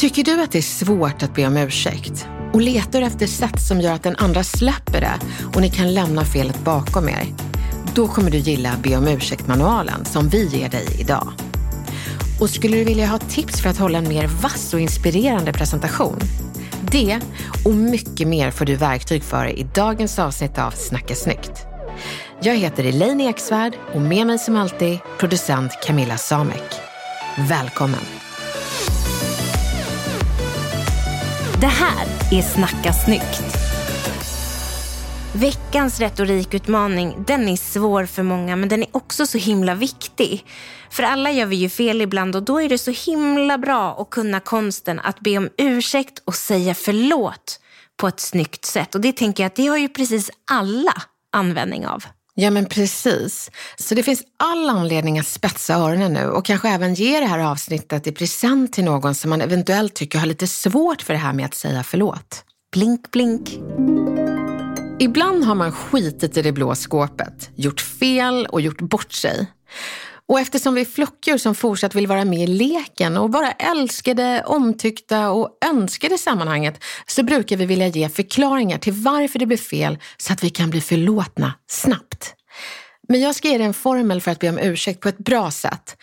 Tycker du att det är svårt att be om ursäkt? Och letar efter sätt som gör att den andra släpper det och ni kan lämna felet bakom er? Då kommer du gilla Be om ursäkt-manualen som vi ger dig idag. Och skulle du vilja ha tips för att hålla en mer vass och inspirerande presentation? Det och mycket mer får du verktyg för i dagens avsnitt av Snacka snyggt. Jag heter Elaine Eksvärd och med mig som alltid producent Camilla Samek. Välkommen! Det här är Snacka snyggt. Veckans retorikutmaning, den är svår för många men den är också så himla viktig. För alla gör vi ju fel ibland och då är det så himla bra att kunna konsten att be om ursäkt och säga förlåt på ett snyggt sätt. Och det tänker jag att det har ju precis alla användning av. Ja men precis. Så det finns all anledning att spetsa öronen nu och kanske även ge det här avsnittet i present till någon som man eventuellt tycker har lite svårt för det här med att säga förlåt. Blink, blink. Ibland har man skitit i det blå skåpet, gjort fel och gjort bort sig. Och eftersom vi är flockdjur som fortsatt vill vara med i leken och bara älskar det, omtyckta och önskade sammanhanget så brukar vi vilja ge förklaringar till varför det blir fel så att vi kan bli förlåtna snabbt. Men jag ska ge dig en formel för att be om ursäkt på ett bra sätt.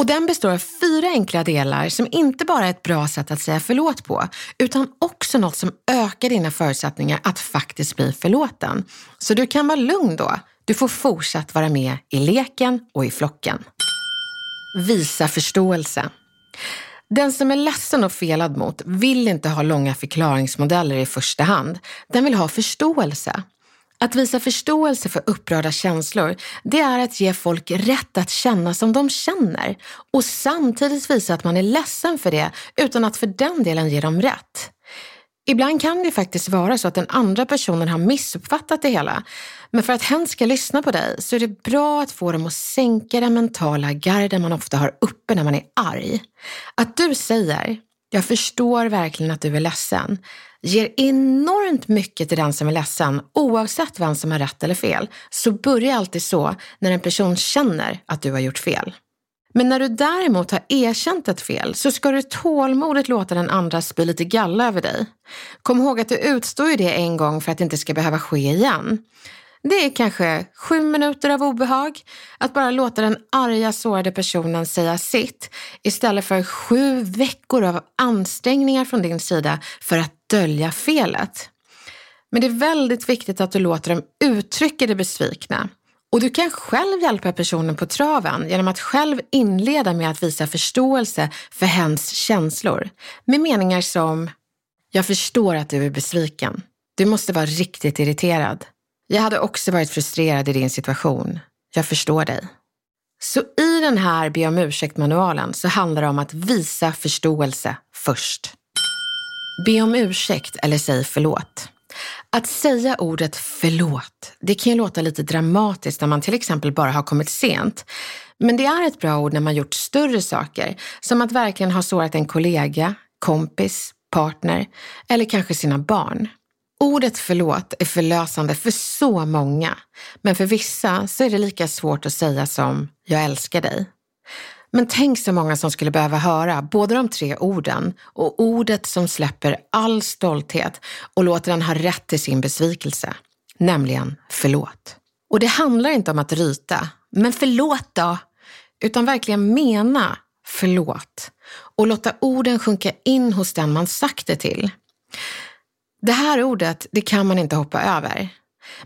Och den består av fyra enkla delar som inte bara är ett bra sätt att säga förlåt på, utan också något som ökar dina förutsättningar att faktiskt bli förlåten. Så du kan vara lugn då. Du får fortsatt vara med i leken och i flocken. Visa förståelse. Den som är ledsen och felad mot vill inte ha långa förklaringsmodeller i första hand. Den vill ha förståelse. Att visa förståelse för upprörda känslor, det är att ge folk rätt att känna som de känner och samtidigt visa att man är ledsen för det utan att för den delen ge dem rätt. Ibland kan det faktiskt vara så att den andra personen har missuppfattat det hela. Men för att hen ska lyssna på dig så är det bra att få dem att sänka den mentala garden man ofta har uppe när man är arg. Att du säger, jag förstår verkligen att du är ledsen, ger enormt mycket till den som är ledsen oavsett vem som har rätt eller fel. Så börja alltid så när en person känner att du har gjort fel. Men när du däremot har erkänt ett fel så ska du tålmodigt låta den andra spy lite galla över dig. Kom ihåg att du utstår ju det en gång för att det inte ska behöva ske igen. Det är kanske sju minuter av obehag, att bara låta den arga sårade personen säga sitt istället för sju veckor av ansträngningar från din sida för att dölja felet. Men det är väldigt viktigt att du låter dem uttrycka det besvikna. Och du kan själv hjälpa personen på traven genom att själv inleda med att visa förståelse för hens känslor. Med meningar som Jag förstår att du är besviken. Du måste vara riktigt irriterad. Jag hade också varit frustrerad i din situation. Jag förstår dig. Så i den här be om ursäkt-manualen så handlar det om att visa förståelse först. Be om ursäkt eller säg förlåt. Att säga ordet förlåt, det kan ju låta lite dramatiskt när man till exempel bara har kommit sent. Men det är ett bra ord när man gjort större saker, som att verkligen ha sårat en kollega, kompis, partner eller kanske sina barn. Ordet förlåt är förlösande för så många, men för vissa så är det lika svårt att säga som jag älskar dig. Men tänk så många som skulle behöva höra både de tre orden och ordet som släpper all stolthet och låter den ha rätt till sin besvikelse, nämligen förlåt. Och det handlar inte om att ryta, men förlåt då. utan verkligen mena förlåt och låta orden sjunka in hos den man sagt det till. Det här ordet, det kan man inte hoppa över.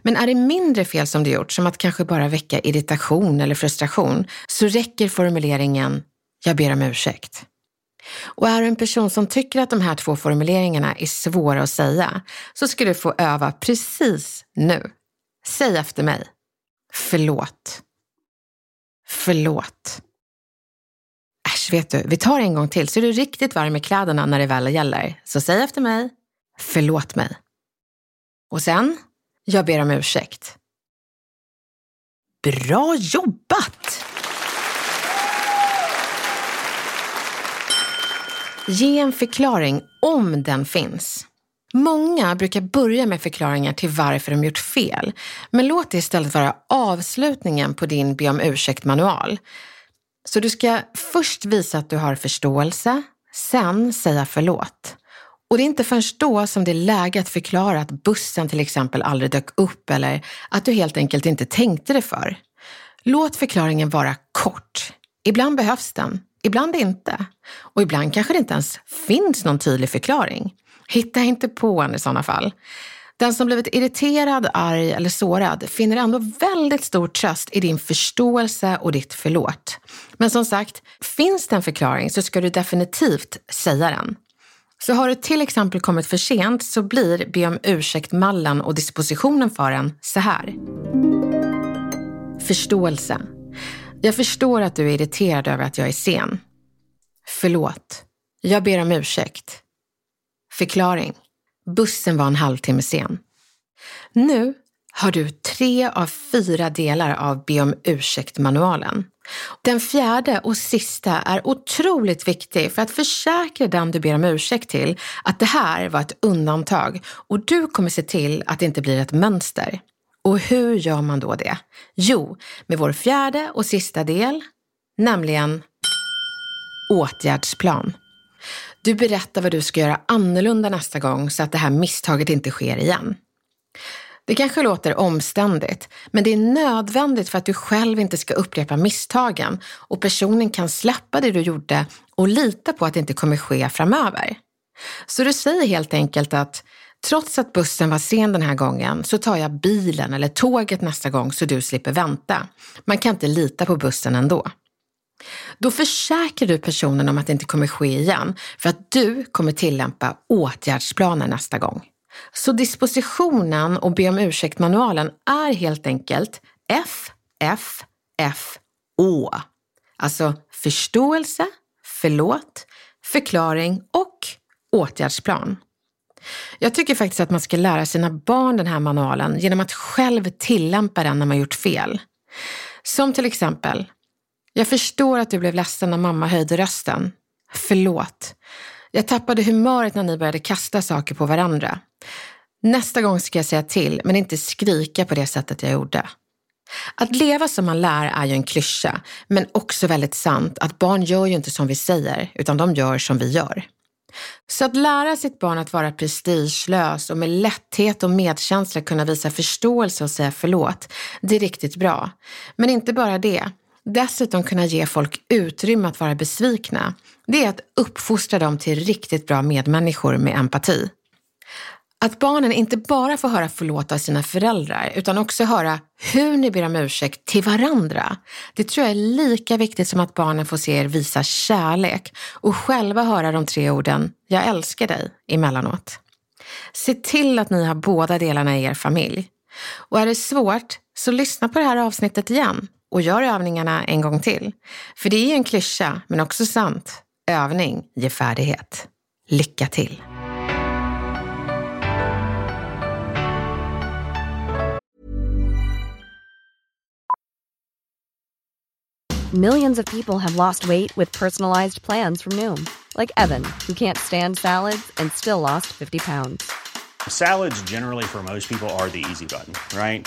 Men är det mindre fel som du gjort, som att kanske bara väcka irritation eller frustration, så räcker formuleringen “jag ber om ursäkt”. Och är du en person som tycker att de här två formuleringarna är svåra att säga, så ska du få öva precis nu. Säg efter mig. Förlåt. Förlåt. Äsch, vet du, vi tar en gång till så är du riktigt varm i kläderna när det väl gäller. Så säg efter mig. Förlåt mig. Och sen, jag ber om ursäkt. Bra jobbat! Ge en förklaring om den finns. Många brukar börja med förklaringar till varför de gjort fel, men låt det istället vara avslutningen på din be om ursäkt-manual. Så du ska först visa att du har förståelse, sen säga förlåt. Och det är inte förrän då som det är läge att förklara att bussen till exempel aldrig dök upp eller att du helt enkelt inte tänkte det för. Låt förklaringen vara kort. Ibland behövs den, ibland inte. Och ibland kanske det inte ens finns någon tydlig förklaring. Hitta inte på en i sådana fall. Den som blivit irriterad, arg eller sårad finner ändå väldigt stor tröst i din förståelse och ditt förlåt. Men som sagt, finns det en förklaring så ska du definitivt säga den. Så har du till exempel kommit för sent så blir be om ursäkt-mallen och dispositionen för den så här. Förståelse. Jag förstår att du är irriterad över att jag är sen. Förlåt. Jag ber om ursäkt. Förklaring. Bussen var en halvtimme sen. Nu har du tre av fyra delar av be om ursäkt-manualen. Den fjärde och sista är otroligt viktig för att försäkra den du ber om ursäkt till att det här var ett undantag och du kommer se till att det inte blir ett mönster. Och hur gör man då det? Jo, med vår fjärde och sista del, nämligen åtgärdsplan. Du berättar vad du ska göra annorlunda nästa gång så att det här misstaget inte sker igen. Det kanske låter omständigt, men det är nödvändigt för att du själv inte ska upprepa misstagen och personen kan släppa det du gjorde och lita på att det inte kommer ske framöver. Så du säger helt enkelt att trots att bussen var sen den här gången så tar jag bilen eller tåget nästa gång så du slipper vänta. Man kan inte lita på bussen ändå. Då försäkrar du personen om att det inte kommer ske igen för att du kommer tillämpa åtgärdsplanen nästa gång. Så dispositionen och be om ursäkt-manualen är helt enkelt F, F, F, Å. Alltså förståelse, förlåt, förklaring och åtgärdsplan. Jag tycker faktiskt att man ska lära sina barn den här manualen genom att själv tillämpa den när man gjort fel. Som till exempel, jag förstår att du blev ledsen när mamma höjde rösten. Förlåt. Jag tappade humöret när ni började kasta saker på varandra. Nästa gång ska jag säga till, men inte skrika på det sättet jag gjorde. Att leva som man lär är ju en klyscha, men också väldigt sant att barn gör ju inte som vi säger, utan de gör som vi gör. Så att lära sitt barn att vara prestigelös och med lätthet och medkänsla kunna visa förståelse och säga förlåt, det är riktigt bra. Men inte bara det. Dessutom kunna ge folk utrymme att vara besvikna. Det är att uppfostra dem till riktigt bra medmänniskor med empati. Att barnen inte bara får höra förlåt av sina föräldrar utan också höra hur ni ber om ursäkt till varandra. Det tror jag är lika viktigt som att barnen får se er visa kärlek och själva höra de tre orden “jag älskar dig” emellanåt. Se till att ni har båda delarna i er familj. Och är det svårt, så lyssna på det här avsnittet igen och gör övningarna en gång till. För det är ju en klyscha, men också sant. Övning ger färdighet. Lycka till! Millions of people have lost weight with personalized plans from Noom. Like Evan, who can't stand salads and still lost 50 pounds. Salads generally for most people are the easy button, right?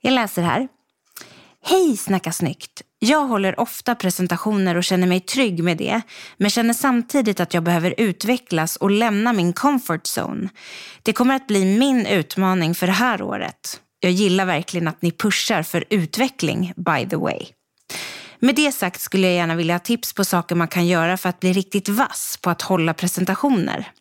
Jag läser här. Hej Snacka snyggt! Jag håller ofta presentationer och känner mig trygg med det, men känner samtidigt att jag behöver utvecklas och lämna min comfort zone. Det kommer att bli min utmaning för det här året. Jag gillar verkligen att ni pushar för utveckling, by the way. Med det sagt skulle jag gärna vilja ha tips på saker man kan göra för att bli riktigt vass på att hålla presentationer.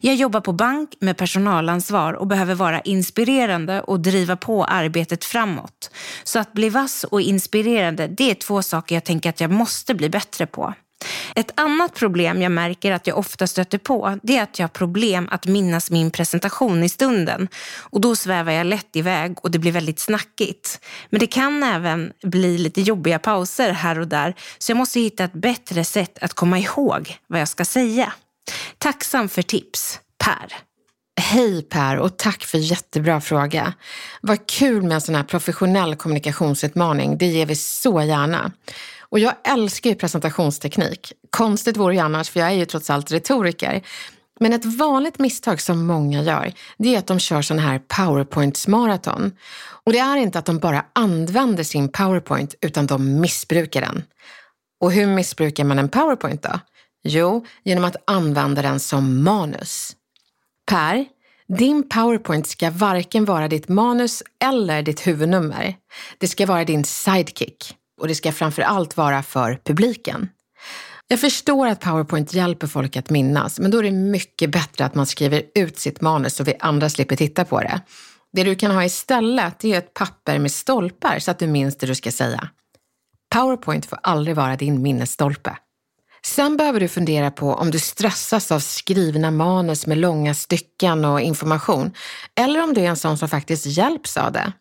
Jag jobbar på bank med personalansvar och behöver vara inspirerande och driva på arbetet framåt. Så att bli vass och inspirerande, det är två saker jag tänker att jag måste bli bättre på. Ett annat problem jag märker att jag ofta stöter på, det är att jag har problem att minnas min presentation i stunden. Och då svävar jag lätt iväg och det blir väldigt snackigt. Men det kan även bli lite jobbiga pauser här och där, så jag måste hitta ett bättre sätt att komma ihåg vad jag ska säga. Tacksam för tips, Per. Hej Per och tack för jättebra fråga. Vad kul med en sån här professionell kommunikationsutmaning. Det ger vi så gärna. Och jag älskar ju presentationsteknik. Konstigt vore det annars för jag är ju trots allt retoriker. Men ett vanligt misstag som många gör, det är att de kör sån här powerpoints-maraton. Och det är inte att de bara använder sin powerpoint utan de missbrukar den. Och hur missbrukar man en powerpoint då? Jo, genom att använda den som manus. Per, din powerpoint ska varken vara ditt manus eller ditt huvudnummer. Det ska vara din sidekick och det ska framför allt vara för publiken. Jag förstår att powerpoint hjälper folk att minnas, men då är det mycket bättre att man skriver ut sitt manus så vi andra slipper titta på det. Det du kan ha istället är ett papper med stolpar så att du minns det du ska säga. Powerpoint får aldrig vara din minnesstolpe. Sen behöver du fundera på om du stressas av skrivna manus med långa stycken och information, eller om du är en sån som faktiskt hjälps av det.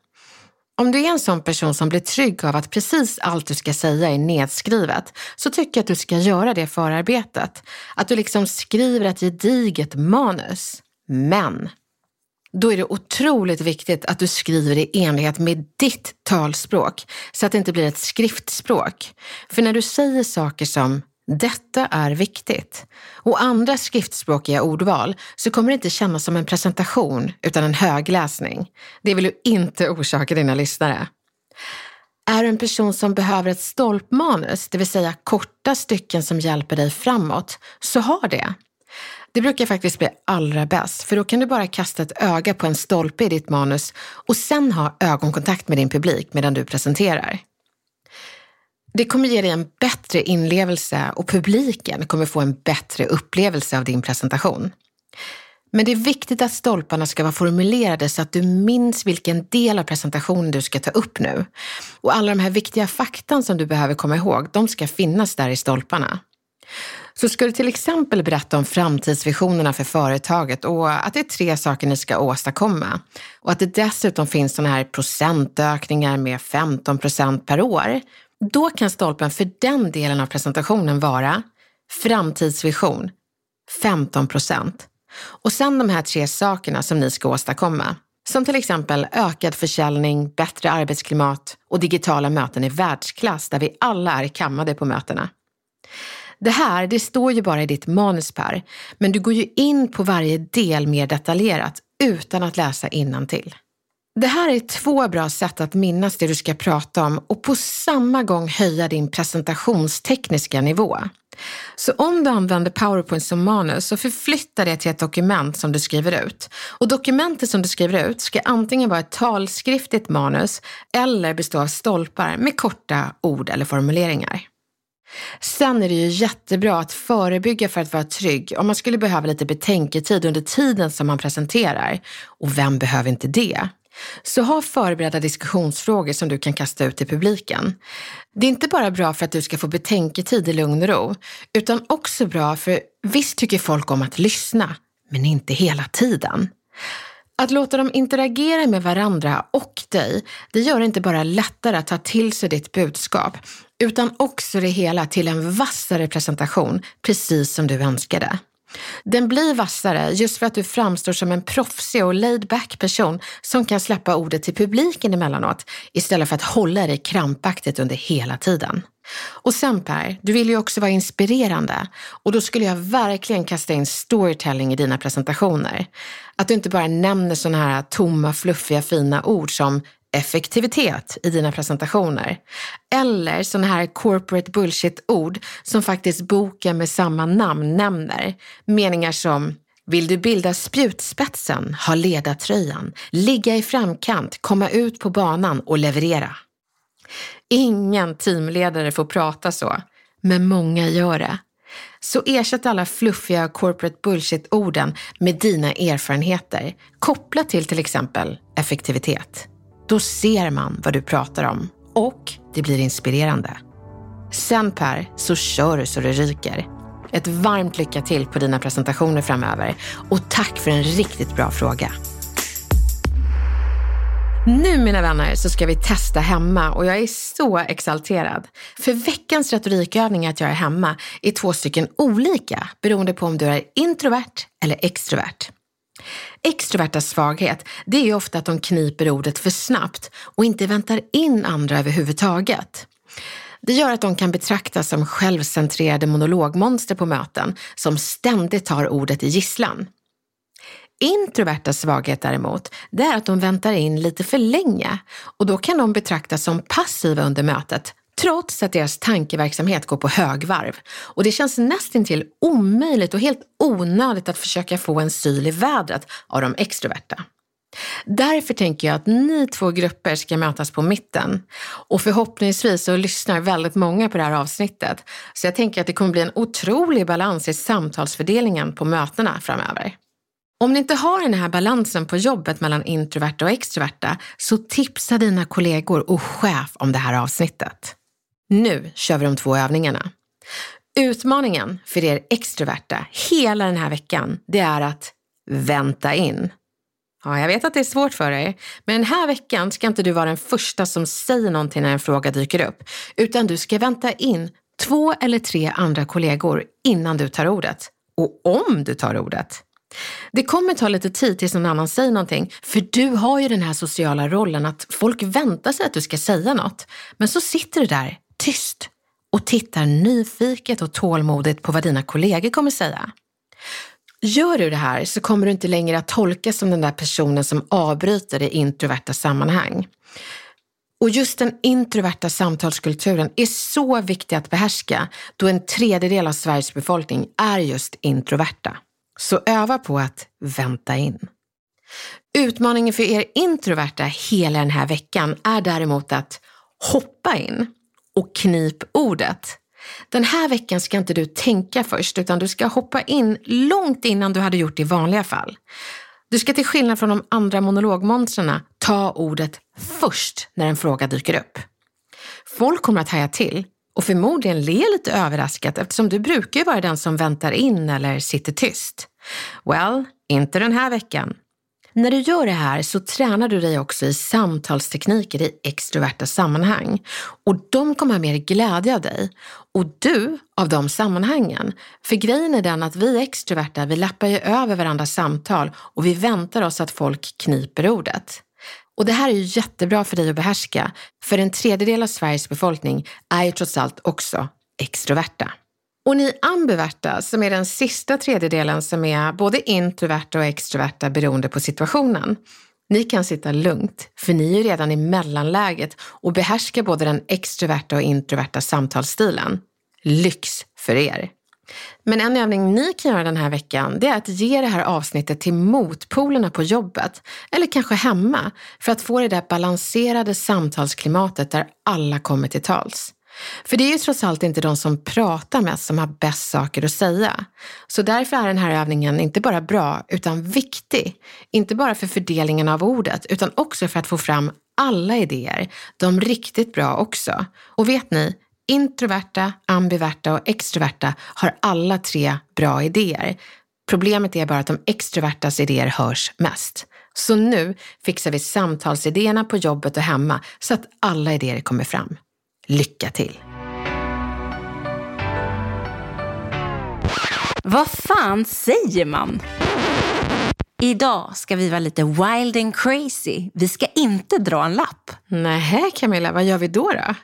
Om du är en sån person som blir trygg av att precis allt du ska säga är nedskrivet, så tycker jag att du ska göra det förarbetet. Att du liksom skriver ett gediget manus. Men då är det otroligt viktigt att du skriver i enlighet med ditt talspråk, så att det inte blir ett skriftspråk. För när du säger saker som detta är viktigt. Och andra skriftspråkiga ordval så kommer det inte kännas som en presentation utan en högläsning. Det vill du inte orsaka dina lyssnare. Är du en person som behöver ett stolpmanus, det vill säga korta stycken som hjälper dig framåt, så ha det. Det brukar faktiskt bli allra bäst, för då kan du bara kasta ett öga på en stolpe i ditt manus och sen ha ögonkontakt med din publik medan du presenterar. Det kommer ge dig en bättre inlevelse och publiken kommer få en bättre upplevelse av din presentation. Men det är viktigt att stolparna ska vara formulerade så att du minns vilken del av presentationen du ska ta upp nu. Och alla de här viktiga faktan som du behöver komma ihåg, de ska finnas där i stolparna. Så ska du till exempel berätta om framtidsvisionerna för företaget och att det är tre saker ni ska åstadkomma. Och att det dessutom finns sådana här procentökningar med 15 procent per år då kan stolpen för den delen av presentationen vara framtidsvision, 15 procent. Och sen de här tre sakerna som ni ska åstadkomma. Som till exempel ökad försäljning, bättre arbetsklimat och digitala möten i världsklass där vi alla är kammade på mötena. Det här, det står ju bara i ditt manus Per, men du går ju in på varje del mer detaljerat utan att läsa till. Det här är två bra sätt att minnas det du ska prata om och på samma gång höja din presentationstekniska nivå. Så om du använder PowerPoint som manus så förflytta det till ett dokument som du skriver ut. Och dokumentet som du skriver ut ska antingen vara ett talskriftigt manus eller bestå av stolpar med korta ord eller formuleringar. Sen är det ju jättebra att förebygga för att vara trygg om man skulle behöva lite betänketid under tiden som man presenterar. Och vem behöver inte det? Så ha förberedda diskussionsfrågor som du kan kasta ut till publiken. Det är inte bara bra för att du ska få betänketid i lugn och ro, utan också bra för visst tycker folk om att lyssna, men inte hela tiden. Att låta dem interagera med varandra och dig, det gör det inte bara lättare att ta till sig ditt budskap, utan också det hela till en vassare presentation, precis som du önskade. Den blir vassare just för att du framstår som en proffsig och laid back person som kan släppa ordet till publiken emellanåt istället för att hålla dig krampaktigt under hela tiden. Och sen Per, du vill ju också vara inspirerande och då skulle jag verkligen kasta in storytelling i dina presentationer. Att du inte bara nämner sådana här tomma, fluffiga, fina ord som effektivitet i dina presentationer. Eller sådana här corporate bullshit-ord som faktiskt boken med samma namn nämner. Meningar som vill du bilda spjutspetsen, ha ledartröjan, ligga i framkant, komma ut på banan och leverera. Ingen teamledare får prata så, men många gör det. Så ersätt alla fluffiga corporate bullshit-orden med dina erfarenheter kopplat till till exempel effektivitet. Då ser man vad du pratar om och det blir inspirerande. Sen Per, så kör du så det ryker. Ett varmt lycka till på dina presentationer framöver och tack för en riktigt bra fråga. Nu mina vänner så ska vi testa hemma och jag är så exalterad. För veckans retorikövning att göra hemma är två stycken olika beroende på om du är introvert eller extrovert. Extroverta svaghet, det är ju ofta att de kniper ordet för snabbt och inte väntar in andra överhuvudtaget. Det gör att de kan betraktas som självcentrerade monologmonster på möten som ständigt tar ordet i gisslan. Introverta svaghet däremot, det är att de väntar in lite för länge och då kan de betraktas som passiva under mötet trots att deras tankeverksamhet går på högvarv. Och det känns nästintill omöjligt och helt onödigt att försöka få en syl i vädret av de extroverta. Därför tänker jag att ni två grupper ska mötas på mitten. Och förhoppningsvis så lyssnar väldigt många på det här avsnittet. Så jag tänker att det kommer bli en otrolig balans i samtalsfördelningen på mötena framöver. Om ni inte har den här balansen på jobbet mellan introverta och extroverta så tipsa dina kollegor och chef om det här avsnittet. Nu kör vi de två övningarna. Utmaningen för er extroverta hela den här veckan, det är att vänta in. Ja, jag vet att det är svårt för er, men den här veckan ska inte du vara den första som säger någonting när en fråga dyker upp, utan du ska vänta in två eller tre andra kollegor innan du tar ordet. Och om du tar ordet. Det kommer ta lite tid tills någon annan säger någonting, för du har ju den här sociala rollen att folk väntar sig att du ska säga något. Men så sitter du där tyst och tittar nyfiket och tålmodigt på vad dina kollegor kommer säga. Gör du det här så kommer du inte längre att tolkas som den där personen som avbryter i introverta sammanhang. Och just den introverta samtalskulturen är så viktig att behärska då en tredjedel av Sveriges befolkning är just introverta. Så öva på att vänta in. Utmaningen för er introverta hela den här veckan är däremot att hoppa in och knip ordet. Den här veckan ska inte du tänka först utan du ska hoppa in långt innan du hade gjort i vanliga fall. Du ska till skillnad från de andra monologmonstren ta ordet först när en fråga dyker upp. Folk kommer att haja till och förmodligen le lite överraskat eftersom du brukar ju vara den som väntar in eller sitter tyst. Well, inte den här veckan. När du gör det här så tränar du dig också i samtalstekniker i extroverta sammanhang och de kommer ha mer glädje av dig och du av de sammanhangen. För grejen är den att vi extroverta, vi lappar ju över varandras samtal och vi väntar oss att folk kniper ordet. Och det här är ju jättebra för dig att behärska, för en tredjedel av Sveriges befolkning är ju trots allt också extroverta. Och ni ambiverta, som är den sista tredjedelen som är både introverta och extroverta beroende på situationen. Ni kan sitta lugnt, för ni är redan i mellanläget och behärskar både den extroverta och introverta samtalsstilen. Lyx för er! Men en övning ni kan göra den här veckan, det är att ge det här avsnittet till motpolerna på jobbet eller kanske hemma för att få det där balanserade samtalsklimatet där alla kommer till tals. För det är ju trots allt inte de som pratar mest som har bäst saker att säga. Så därför är den här övningen inte bara bra, utan viktig. Inte bara för fördelningen av ordet, utan också för att få fram alla idéer, de riktigt bra också. Och vet ni, introverta, ambiverta och extroverta har alla tre bra idéer. Problemet är bara att de extrovertas idéer hörs mest. Så nu fixar vi samtalsidéerna på jobbet och hemma så att alla idéer kommer fram. Lycka till! Vad fan säger man? Idag ska vi vara lite wild and crazy. Vi ska inte dra en lapp. Nej, Camilla, vad gör vi då då?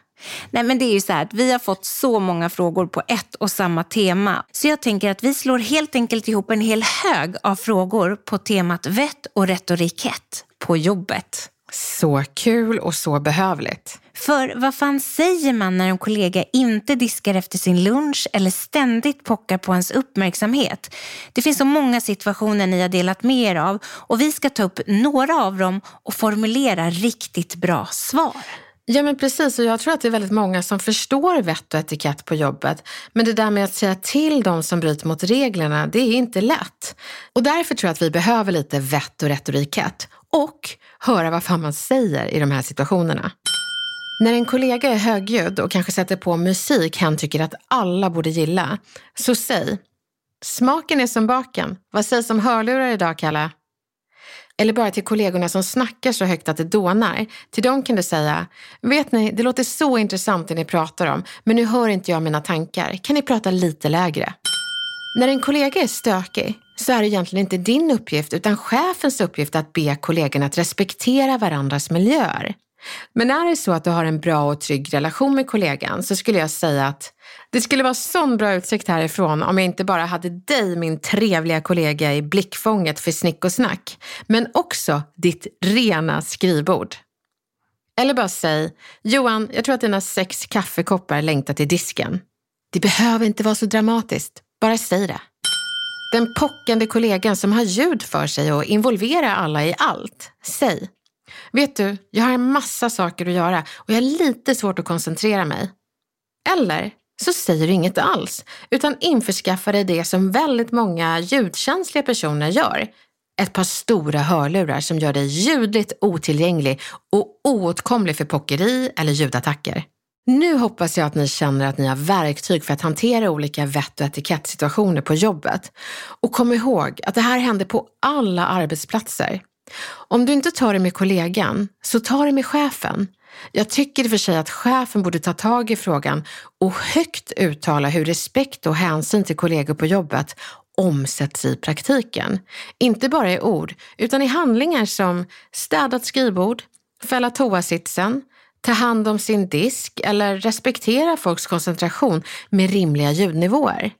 Nej men det är ju så här att vi har fått så många frågor på ett och samma tema. Så jag tänker att vi slår helt enkelt ihop en hel hög av frågor på temat vett och retorikett på jobbet. Så kul och så behövligt. För vad fan säger man när en kollega inte diskar efter sin lunch eller ständigt pockar på ens uppmärksamhet? Det finns så många situationer ni har delat med er av och vi ska ta upp några av dem och formulera riktigt bra svar. Ja men precis och jag tror att det är väldigt många som förstår vett och etikett på jobbet. Men det där med att säga till de som bryter mot reglerna, det är inte lätt. Och därför tror jag att vi behöver lite vett och retorikett och höra vad fan man säger i de här situationerna. När en kollega är högljudd och kanske sätter på musik hen tycker att alla borde gilla, så säg Smaken är som baken. Vad sägs om hörlurar idag, Kalle? Eller bara till kollegorna som snackar så högt att det dånar. Till dem kan du säga, vet ni, det låter så intressant det ni pratar om, men nu hör inte jag mina tankar. Kan ni prata lite lägre? När en kollega är stökig så är det egentligen inte din uppgift utan chefens uppgift att be kollegorna att respektera varandras miljöer. Men är det så att du har en bra och trygg relation med kollegan så skulle jag säga att det skulle vara sån bra utsikt härifrån om jag inte bara hade dig, min trevliga kollega, i blickfånget för snick och snack, men också ditt rena skrivbord. Eller bara säg, Johan, jag tror att dina sex kaffekoppar längtar till disken. Det behöver inte vara så dramatiskt, bara säg det. Den pockande kollegan som har ljud för sig och involverar alla i allt. Säg, vet du, jag har en massa saker att göra och jag har lite svårt att koncentrera mig. Eller så säger du inget alls, utan införskaffar dig det som väldigt många ljudkänsliga personer gör. Ett par stora hörlurar som gör dig ljudligt otillgänglig och oåtkomlig för pockeri eller ljudattacker. Nu hoppas jag att ni känner att ni har verktyg för att hantera olika vett och etikettsituationer på jobbet. Och kom ihåg att det här händer på alla arbetsplatser. Om du inte tar det med kollegan, så ta det med chefen. Jag tycker i och för sig att chefen borde ta tag i frågan och högt uttala hur respekt och hänsyn till kollegor på jobbet omsätts i praktiken. Inte bara i ord, utan i handlingar som städat skrivbord, fälla toasitsen, ta hand om sin disk eller respektera folks koncentration med rimliga ljudnivåer.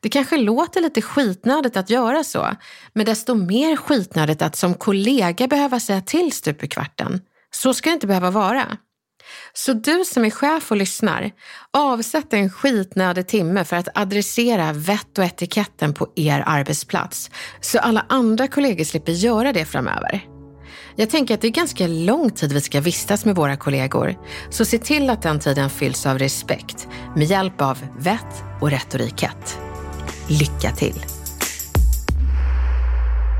Det kanske låter lite skitnödigt att göra så, men desto mer skitnödigt att som kollega behöva säga till stup i kvarten. Så ska det inte behöva vara. Så du som är chef och lyssnar, avsätt en skitnödig timme för att adressera vett och etiketten på er arbetsplats, så alla andra kollegor slipper göra det framöver. Jag tänker att det är ganska lång tid vi ska vistas med våra kollegor, så se till att den tiden fylls av respekt med hjälp av vett och retorikett. Lycka till!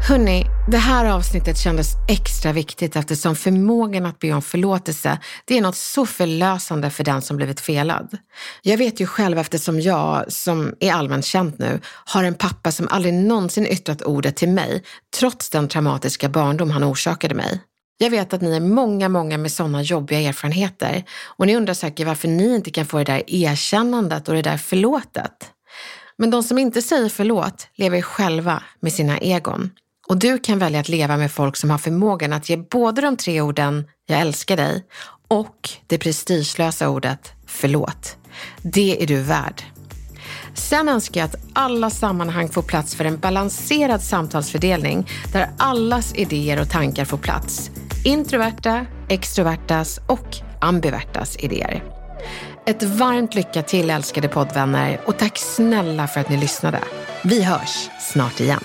Hörni, det här avsnittet kändes extra viktigt eftersom förmågan att be om förlåtelse, det är något så förlösande för den som blivit felad. Jag vet ju själv eftersom jag, som är allmänt känt nu, har en pappa som aldrig någonsin yttrat ordet till mig, trots den traumatiska barndom han orsakade mig. Jag vet att ni är många, många med sådana jobbiga erfarenheter och ni undrar säkert varför ni inte kan få det där erkännandet och det där förlåtet. Men de som inte säger förlåt lever själva med sina egon. Och du kan välja att leva med folk som har förmågan att ge både de tre orden “jag älskar dig” och det prestigelösa ordet “förlåt”. Det är du värd. Sen önskar jag att alla sammanhang får plats för en balanserad samtalsfördelning där allas idéer och tankar får plats. Introverta, extrovertas och ambivertas idéer. Ett varmt lycka till älskade poddvänner och tack snälla för att ni lyssnade. Vi hörs snart igen.